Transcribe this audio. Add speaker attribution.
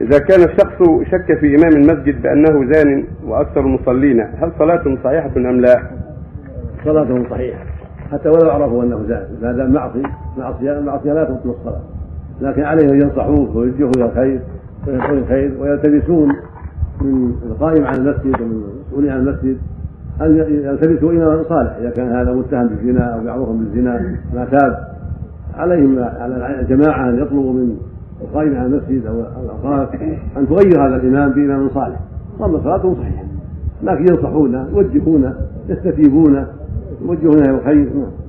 Speaker 1: إذا كان الشخص شك في إمام المسجد بأنه زان وأكثر المصلين هل صلاته صحيحة أم لا؟
Speaker 2: صلاته صحيحة. حتى ولو عرفوا أنه زان. هذا معصي معصية معصية لا تبطل الصلاة. لكن عليه أن ينصحوه ويوجهوه إلى الخير ويقول الخير ويلتمسون من القائم على المسجد ومن المسؤولين عن المسجد. أن يلتمسوا إماما صالح إذا كان هذا متهم بالزنا أو معروف بالزنا ما تاب عليهم على الجماعة أن يطلبوا من القائم على المسجد أو الأوقاف أن تغير هذا الإمام بإمام صالح. ظن صلاته صحيحة. لكن ينصحونه يوجهونه يستتيبونه يوجهونه إلى الخير. نعم.